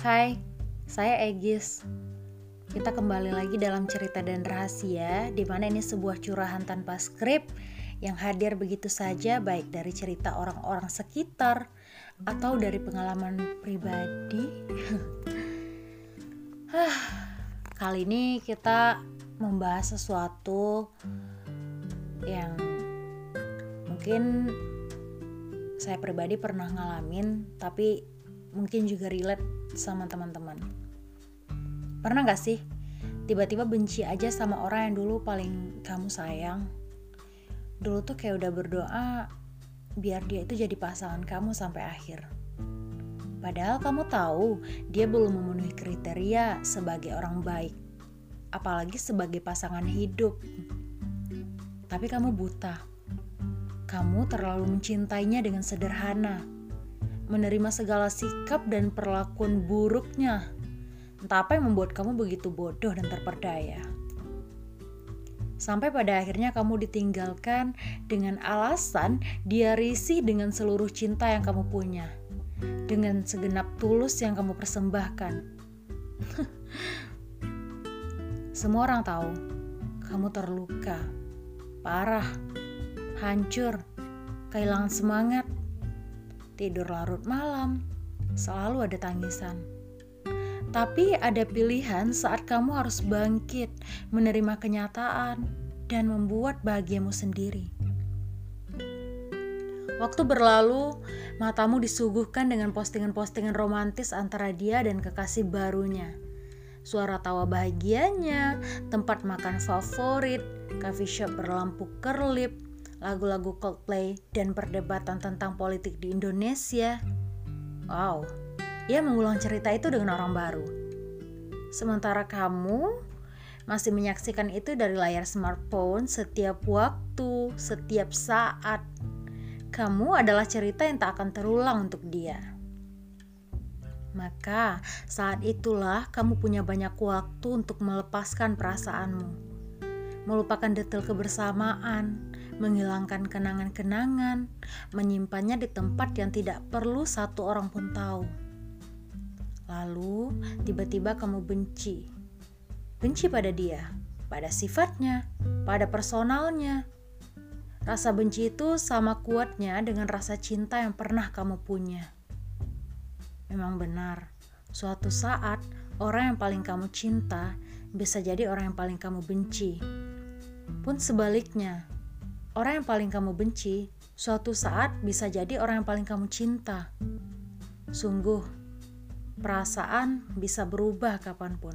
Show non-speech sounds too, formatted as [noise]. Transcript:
Hai, saya Egis. Kita kembali lagi dalam cerita dan rahasia, di mana ini sebuah curahan tanpa skrip yang hadir begitu saja, baik dari cerita orang-orang sekitar atau dari pengalaman pribadi. [laughs] Kali ini kita membahas sesuatu yang mungkin saya pribadi pernah ngalamin, tapi mungkin juga relate sama teman-teman. Pernah gak sih tiba-tiba benci aja sama orang yang dulu paling kamu sayang? Dulu tuh kayak udah berdoa biar dia itu jadi pasangan kamu sampai akhir. Padahal kamu tahu dia belum memenuhi kriteria sebagai orang baik, apalagi sebagai pasangan hidup. Tapi kamu buta kamu terlalu mencintainya dengan sederhana, menerima segala sikap dan perlakuan buruknya. Entah apa yang membuat kamu begitu bodoh dan terperdaya. Sampai pada akhirnya kamu ditinggalkan dengan alasan dia risih dengan seluruh cinta yang kamu punya. Dengan segenap tulus yang kamu persembahkan. [laughs] Semua orang tahu kamu terluka, parah, hancur, kehilangan semangat, tidur larut malam, selalu ada tangisan. Tapi ada pilihan saat kamu harus bangkit, menerima kenyataan, dan membuat bahagiamu sendiri. Waktu berlalu, matamu disuguhkan dengan postingan-postingan romantis antara dia dan kekasih barunya. Suara tawa bahagianya, tempat makan favorit, coffee shop berlampu kerlip, lagu-lagu Coldplay, dan perdebatan tentang politik di Indonesia. Wow, ia mengulang cerita itu dengan orang baru. Sementara kamu masih menyaksikan itu dari layar smartphone setiap waktu, setiap saat. Kamu adalah cerita yang tak akan terulang untuk dia. Maka saat itulah kamu punya banyak waktu untuk melepaskan perasaanmu, melupakan detail kebersamaan, menghilangkan kenangan-kenangan, menyimpannya di tempat yang tidak perlu satu orang pun tahu. Lalu, tiba-tiba kamu benci. Benci pada dia, pada sifatnya, pada personalnya. Rasa benci itu sama kuatnya dengan rasa cinta yang pernah kamu punya. Memang benar, suatu saat orang yang paling kamu cinta bisa jadi orang yang paling kamu benci. Pun sebaliknya, Orang yang paling kamu benci, suatu saat bisa jadi orang yang paling kamu cinta. Sungguh, perasaan bisa berubah kapan pun.